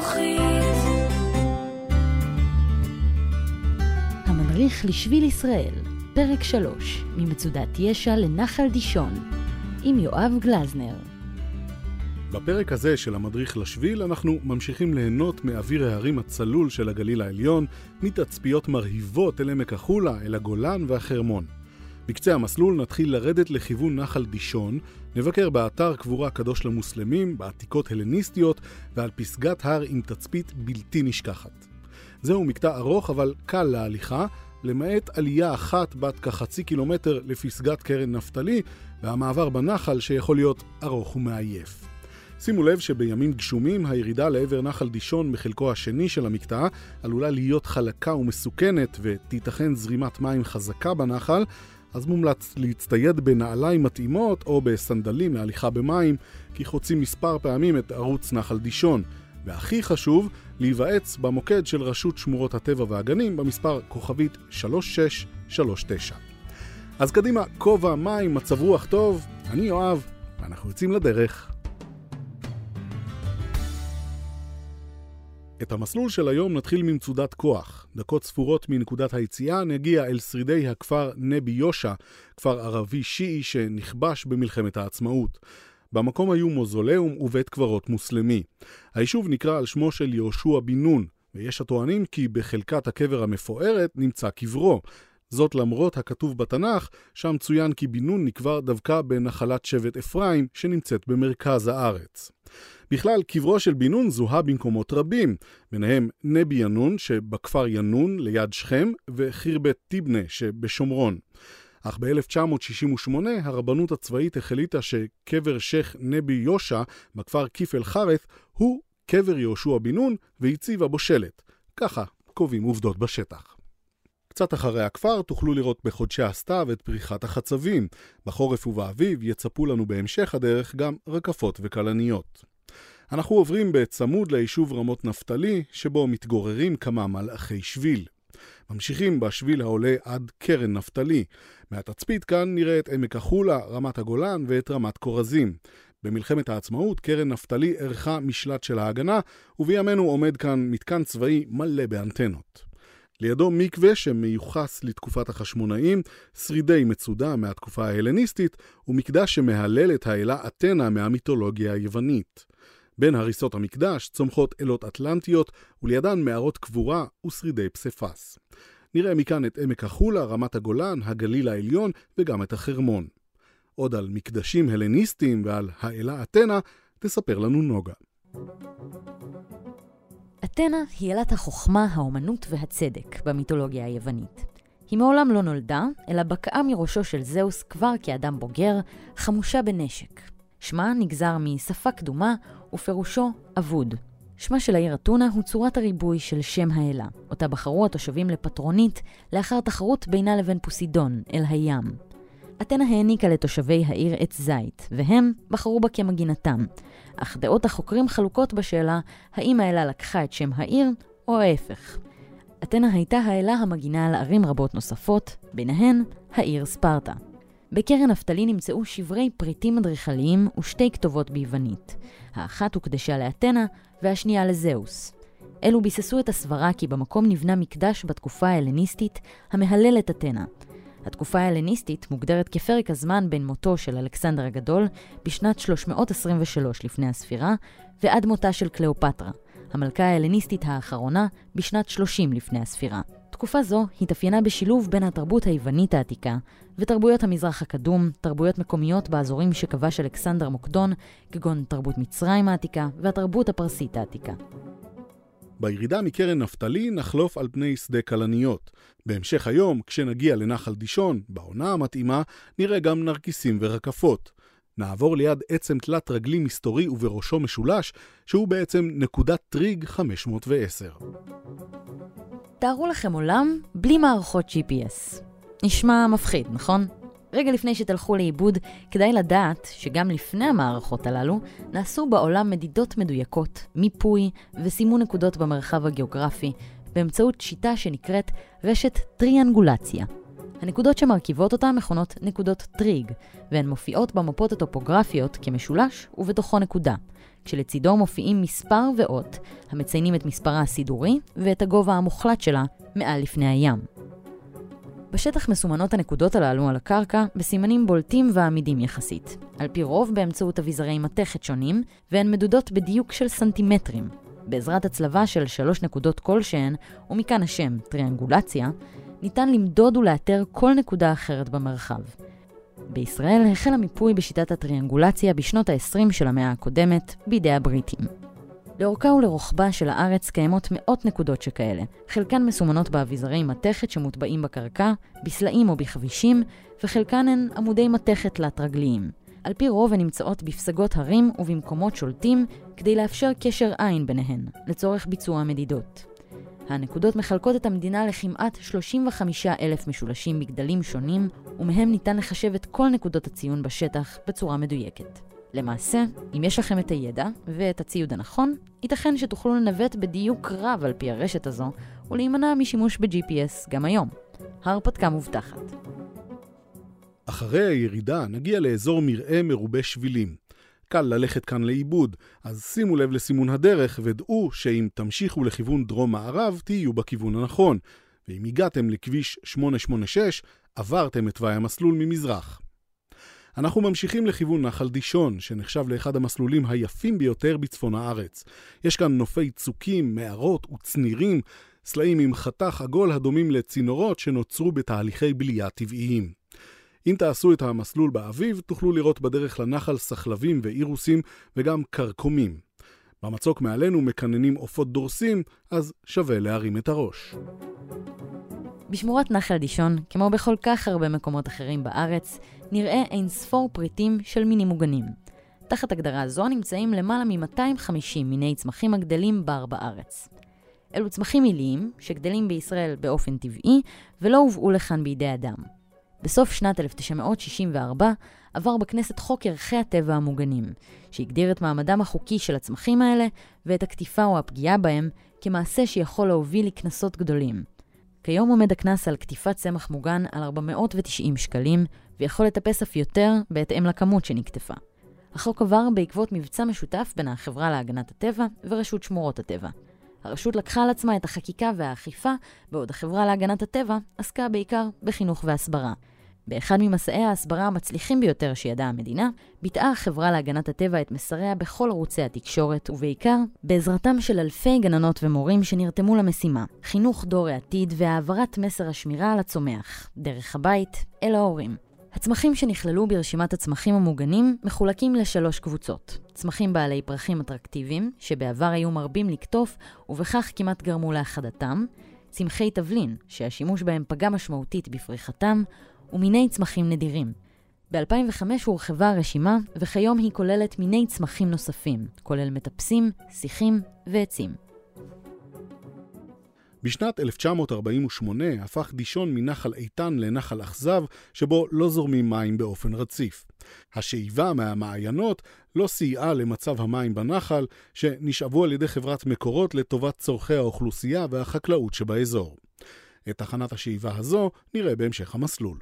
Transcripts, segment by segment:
זכוכית. המדריך לשביל ישראל, פרק 3, ממצודת ישע לנחל דישון, עם יואב גלזנר. בפרק הזה של המדריך לשביל אנחנו ממשיכים ליהנות מאוויר ההרים הצלול של הגליל העליון, מתצפיות מרהיבות אל עמק החולה, אל הגולן והחרמון. בקצה המסלול נתחיל לרדת לכיוון נחל דישון, נבקר באתר קבורה קדוש למוסלמים, בעתיקות הלניסטיות ועל פסגת הר עם תצפית בלתי נשכחת. זהו מקטע ארוך אבל קל להליכה, למעט עלייה אחת בת כחצי קילומטר לפסגת קרן נפתלי, והמעבר בנחל שיכול להיות ארוך ומעייף. שימו לב שבימים גשומים הירידה לעבר נחל דישון מחלקו השני של המקטע עלולה להיות חלקה ומסוכנת ותיתכן זרימת מים חזקה בנחל, אז מומלץ להצטייד בנעליים מתאימות או בסנדלים להליכה במים, כי חוצים מספר פעמים את ערוץ נחל דישון. והכי חשוב, להיוועץ במוקד של רשות שמורות הטבע והגנים במספר כוכבית 3639. אז קדימה, כובע, מים, מצב רוח טוב, אני יואב, ואנחנו יוצאים לדרך. את המסלול של היום נתחיל ממצודת כוח. דקות ספורות מנקודת היציאה נגיע אל שרידי הכפר נבי יושע, כפר ערבי שיעי שנכבש במלחמת העצמאות. במקום היו מוזולאום ובית קברות מוסלמי. היישוב נקרא על שמו של יהושע בן נון, ויש הטוענים כי בחלקת הקבר המפוארת נמצא קברו. זאת למרות הכתוב בתנ"ך, שם צוין כי בן נון נקבר דווקא בנחלת שבט אפרים, שנמצאת במרכז הארץ. בכלל, קברו של בן נון זוהה במקומות רבים, ביניהם נבי ינון שבכפר ינון ליד שכם, וחירבת טיבנה שבשומרון. אך ב-1968 הרבנות הצבאית החליטה שקבר שייח' נבי יושע בכפר כיפל חרף הוא קבר יהושע בן נון והציבה בו שלט. ככה קובעים עובדות בשטח. קצת אחרי הכפר תוכלו לראות בחודשי הסתיו את פריחת החצבים. בחורף ובאביב יצפו לנו בהמשך הדרך גם רקפות וכלניות. אנחנו עוברים בצמוד ליישוב רמות נפתלי, שבו מתגוררים כמה מלאכי שביל. ממשיכים בשביל העולה עד קרן נפתלי. מהתצפית כאן נראה את עמק החולה, רמת הגולן ואת רמת כורזים. במלחמת העצמאות קרן נפתלי אירחה משלט של ההגנה, ובימינו עומד כאן מתקן צבאי מלא באנטנות. לידו מקווה שמיוחס לתקופת החשמונאים, שרידי מצודה מהתקופה ההלניסטית, ומקדש שמהלל את האלה אתנה מהמיתולוגיה היוונית. בין הריסות המקדש צומחות אלות אטלנטיות, ולידן מערות קבורה ושרידי פסיפס. נראה מכאן את עמק החולה, רמת הגולן, הגליל העליון וגם את החרמון. עוד על מקדשים הלניסטיים ועל האלה אתנה, תספר לנו נוגה. אתנה היא אלת החוכמה, האומנות והצדק במיתולוגיה היוונית. היא מעולם לא נולדה, אלא בקעה מראשו של זהוס כבר כאדם בוגר, חמושה בנשק. שמה נגזר משפה קדומה, ופירושו אבוד. שמה של העיר אתונה הוא צורת הריבוי של שם האלה, אותה בחרו התושבים לפטרונית לאחר תחרות בינה לבין פוסידון, אל הים. אתנה העניקה לתושבי העיר עץ זית, והם בחרו בה כמגינתם. אך דעות החוקרים חלוקות בשאלה האם האלה לקחה את שם העיר, או ההפך. אתנה הייתה האלה המגינה על ערים רבות נוספות, ביניהן העיר ספרטה. בקרן נפתלי נמצאו שברי פריטים אדריכליים ושתי כתובות ביוונית. האחת הוקדשה לאתנה והשנייה לזהוס. אלו ביססו את הסברה כי במקום נבנה מקדש בתקופה ההלניסטית המהלל את אתנה. התקופה ההלניסטית מוגדרת כפרק הזמן בין מותו של אלכסנדר הגדול בשנת 323 לפני הספירה ועד מותה של קליאופטרה, המלכה ההלניסטית האחרונה בשנת 30 לפני הספירה. תקופה זו התאפיינה בשילוב בין התרבות היוונית העתיקה ותרבויות המזרח הקדום, תרבויות מקומיות באזורים שכבש אלכסנדר מוקדון, כגון תרבות מצרים העתיקה והתרבות הפרסית העתיקה. בירידה מקרן נפתלי נחלוף על פני שדה כלניות. בהמשך היום, כשנגיע לנחל דישון, בעונה המתאימה, נראה גם נרקיסים ורקפות. נעבור ליד עצם תלת רגלי מסתורי ובראשו משולש, שהוא בעצם נקודת טריג 510. תארו לכם עולם בלי מערכות GPS. נשמע מפחיד, נכון? רגע לפני שתלכו לאיבוד, כדאי לדעת שגם לפני המערכות הללו, נעשו בעולם מדידות מדויקות, מיפוי וסימון נקודות במרחב הגיאוגרפי, באמצעות שיטה שנקראת רשת טריאנגולציה. הנקודות שמרכיבות אותה מכונות נקודות טריג, והן מופיעות במפות הטופוגרפיות כמשולש ובתוכו נקודה, כשלצידו מופיעים מספר ואות המציינים את מספרה הסידורי ואת הגובה המוחלט שלה מעל לפני הים. בשטח מסומנות הנקודות הללו על הקרקע בסימנים בולטים ועמידים יחסית, על פי רוב באמצעות אביזרי מתכת שונים, והן מדודות בדיוק של סנטימטרים. בעזרת הצלבה של שלוש נקודות כלשהן, ומכאן השם טריאנגולציה, ניתן למדוד ולאתר כל נקודה אחרת במרחב. בישראל החל המיפוי בשיטת הטריאנגולציה בשנות ה-20 של המאה הקודמת, בידי הבריטים. לאורכה ולרוחבה של הארץ קיימות מאות נקודות שכאלה, חלקן מסומנות באביזרי מתכת שמוטבעים בקרקע, בסלעים או בכבישים, וחלקן הן עמודי מתכת תלת-רגליים. על פי רוב הן נמצאות בפסגות הרים ובמקומות שולטים, כדי לאפשר קשר עין ביניהן, לצורך ביצוע מדידות. הנקודות מחלקות את המדינה לכמעט 35 אלף משולשים בגדלים שונים, ומהם ניתן לחשב את כל נקודות הציון בשטח בצורה מדויקת. למעשה, אם יש לכם את הידע ואת הציוד הנכון, ייתכן שתוכלו לנווט בדיוק רב על פי הרשת הזו, ולהימנע משימוש ב-GPS גם היום. ההרפתקה מובטחת. אחרי הירידה נגיע לאזור מרעה מרובה שבילים. קל ללכת כאן לאיבוד, אז שימו לב לסימון הדרך ודעו שאם תמשיכו לכיוון דרום-מערב, תהיו בכיוון הנכון. ואם הגעתם לכביש 886, עברתם את תוואי המסלול ממזרח. אנחנו ממשיכים לכיוון נחל דישון, שנחשב לאחד המסלולים היפים ביותר בצפון הארץ. יש כאן נופי צוקים, מערות וצנירים, סלעים עם חתך עגול הדומים לצינורות שנוצרו בתהליכי בלייה טבעיים. אם תעשו את המסלול באביב, תוכלו לראות בדרך לנחל סחלבים ואירוסים וגם כרכומים. במצוק מעלינו מקננים עופות דורסים, אז שווה להרים את הראש. בשמורת נחל דישון, כמו בכל כך הרבה מקומות אחרים בארץ, נראה אין ספור פריטים של מינים מוגנים. תחת הגדרה זו נמצאים למעלה מ-250 מיני צמחים הגדלים בר בארץ. אלו צמחים עיליים, שגדלים בישראל באופן טבעי, ולא הובאו לכאן בידי אדם. בסוף שנת 1964 עבר בכנסת חוק ערכי הטבע המוגנים, שהגדיר את מעמדם החוקי של הצמחים האלה ואת הקטיפה או הפגיעה בהם כמעשה שיכול להוביל לקנסות גדולים. כיום עומד הקנס על קטיפת צמח מוגן על 490 שקלים, ויכול לטפס אף יותר בהתאם לכמות שנקטפה. החוק עבר בעקבות מבצע משותף בין החברה להגנת הטבע ורשות שמורות הטבע. הרשות לקחה על עצמה את החקיקה והאכיפה, בעוד החברה להגנת הטבע עסקה בעיקר בחינוך והסברה. באחד ממסעי ההסברה המצליחים ביותר שידעה המדינה, ביטאה החברה להגנת הטבע את מסריה בכל ערוצי התקשורת, ובעיקר בעזרתם של אלפי גננות ומורים שנרתמו למשימה, חינוך דור העתיד והעברת מסר השמירה על הצומח, דרך הבית אל ההורים. הצמחים שנכללו ברשימת הצמחים המוגנים מחולקים לשלוש קבוצות. צמחים בעלי פרחים אטרקטיביים, שבעבר היו מרבים לקטוף, ובכך כמעט גרמו להחדתם, צמחי תבלין, שהשימוש בהם פגע משמעותית בפריחתם, ומיני צמחים נדירים. ב-2005 הורחבה הרשימה, וכיום היא כוללת מיני צמחים נוספים, כולל מטפסים, שיחים ועצים. בשנת 1948 הפך דישון מנחל איתן לנחל אכזב, שבו לא זורמים מים באופן רציף. השאיבה מהמעיינות לא סייעה למצב המים בנחל, שנשאבו על ידי חברת מקורות לטובת צורכי האוכלוסייה והחקלאות שבאזור. את תחנת השאיבה הזו נראה בהמשך המסלול.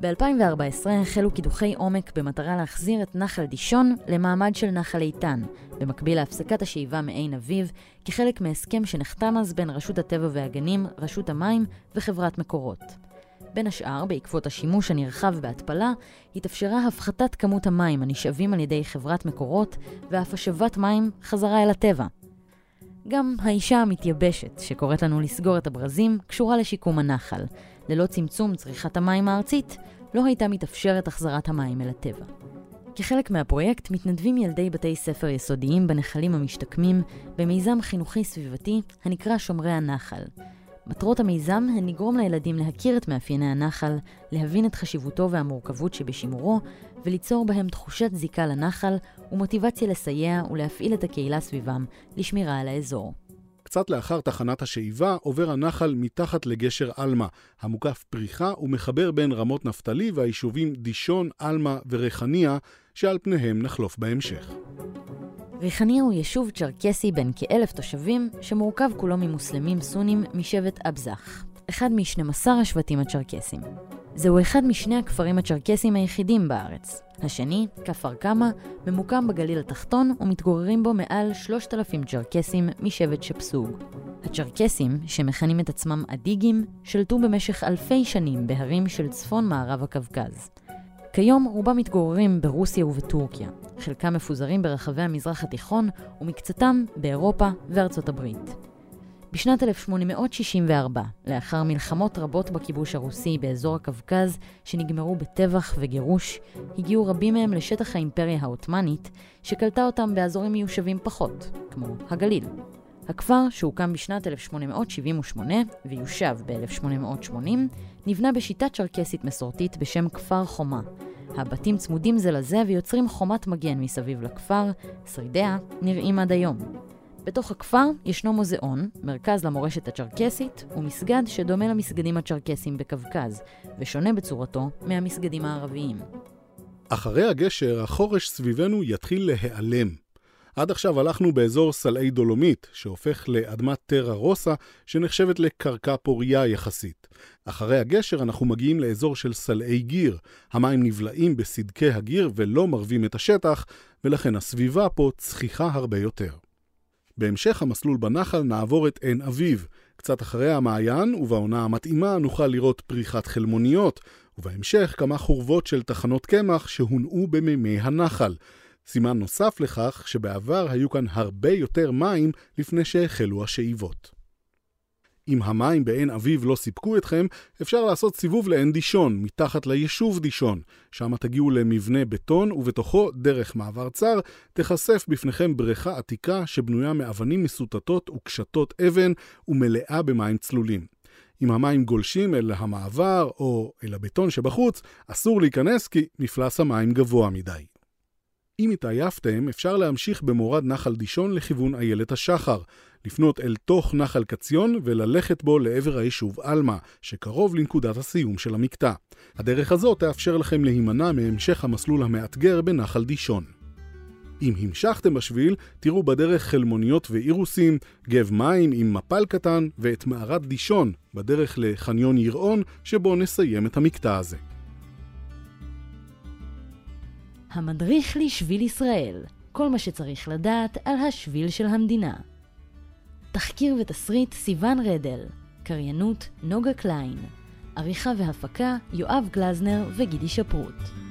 ב-2014 החלו קידוחי עומק במטרה להחזיר את נחל דישון למעמד של נחל איתן, במקביל להפסקת השאיבה מעין אביב, כחלק מהסכם שנחתם אז בין רשות הטבע והגנים, רשות המים וחברת מקורות. בין השאר, בעקבות השימוש הנרחב בהתפלה, התאפשרה הפחתת כמות המים הנשאבים על ידי חברת מקורות, ואף השבת מים חזרה אל הטבע. גם האישה המתייבשת, שקוראת לנו לסגור את הברזים, קשורה לשיקום הנחל. ללא צמצום צריכת המים הארצית, לא הייתה מתאפשרת החזרת המים אל הטבע. כחלק מהפרויקט מתנדבים ילדי בתי ספר יסודיים בנחלים המשתקמים במיזם חינוכי סביבתי הנקרא שומרי הנחל. מטרות המיזם הן לגרום לילדים להכיר את מאפייני הנחל, להבין את חשיבותו והמורכבות שבשימורו, וליצור בהם תחושת זיקה לנחל ומוטיבציה לסייע ולהפעיל את הקהילה סביבם לשמירה על האזור. קצת לאחר תחנת השאיבה עובר הנחל מתחת לגשר עלמה, המוקף פריחה ומחבר בין רמות נפתלי והיישובים דישון, עלמה וריחניה, שעל פניהם נחלוף בהמשך. ריחניה הוא יישוב צ'רקסי בן כאלף תושבים, שמורכב כולו ממוסלמים סונים משבט אבזח, אחד מ-12 השבטים הצ'רקסים. זהו אחד משני הכפרים הצ'רקסיים היחידים בארץ. השני, כפר קמא, ממוקם בגליל התחתון ומתגוררים בו מעל 3,000 צ'רקסים משבט שפסוג. הצ'רקסים, שמכנים את עצמם אדיגים, שלטו במשך אלפי שנים בהרים של צפון מערב הקווקז. כיום רובם מתגוררים ברוסיה ובטורקיה, חלקם מפוזרים ברחבי המזרח התיכון ומקצתם באירופה וארצות הברית. בשנת 1864, לאחר מלחמות רבות בכיבוש הרוסי באזור הקווקז, שנגמרו בטבח וגירוש, הגיעו רבים מהם לשטח האימפריה העות'מאנית, שקלטה אותם באזורים מיושבים פחות, כמו הגליל. הכפר, שהוקם בשנת 1878 ויושב ב-1880, נבנה בשיטה צ'רקסית מסורתית בשם כפר חומה. הבתים צמודים זה לזה ויוצרים חומת מגן מסביב לכפר, שרידיה נראים עד היום. בתוך הכפר ישנו מוזיאון, מרכז למורשת הצ'רקסית, ומסגד שדומה למסגדים הצ'רקסיים בקווקז, ושונה בצורתו מהמסגדים הערביים. אחרי הגשר, החורש סביבנו יתחיל להיעלם. עד עכשיו הלכנו באזור סלעי דולומית, שהופך לאדמת טרה רוסה, שנחשבת לקרקע פוריה יחסית. אחרי הגשר אנחנו מגיעים לאזור של סלעי גיר. המים נבלעים בסדקי הגיר ולא מרבים את השטח, ולכן הסביבה פה צחיחה הרבה יותר. בהמשך המסלול בנחל נעבור את עין אביב. קצת אחרי המעיין, ובעונה המתאימה נוכל לראות פריחת חלמוניות, ובהמשך כמה חורבות של תחנות קמח שהונעו במימי הנחל. סימן נוסף לכך שבעבר היו כאן הרבה יותר מים לפני שהחלו השאיבות. אם המים בעין אביב לא סיפקו אתכם, אפשר לעשות סיבוב לעין דישון, מתחת ליישוב דישון. שם תגיעו למבנה בטון, ובתוכו, דרך מעבר צר, תיחשף בפניכם בריכה עתיקה שבנויה מאבנים מסוטטות וקשתות אבן ומלאה במים צלולים. אם המים גולשים אל המעבר או אל הבטון שבחוץ, אסור להיכנס כי מפלס המים גבוה מדי. אם התעייפתם, אפשר להמשיך במורד נחל דישון לכיוון איילת השחר, לפנות אל תוך נחל קציון וללכת בו לעבר היישוב עלמה, שקרוב לנקודת הסיום של המקטע. הדרך הזאת תאפשר לכם להימנע מהמשך המסלול המאתגר בנחל דישון. אם המשכתם בשביל, תראו בדרך חלמוניות ואירוסים, גב מים עם מפל קטן ואת מערת דישון, בדרך לחניון יראון, שבו נסיים את המקטע הזה. המדריך לשביל ישראל, כל מה שצריך לדעת על השביל של המדינה. תחקיר ותסריט סיון רדל, קריינות נוגה קליין, עריכה והפקה יואב גלזנר וגידי שפרוט.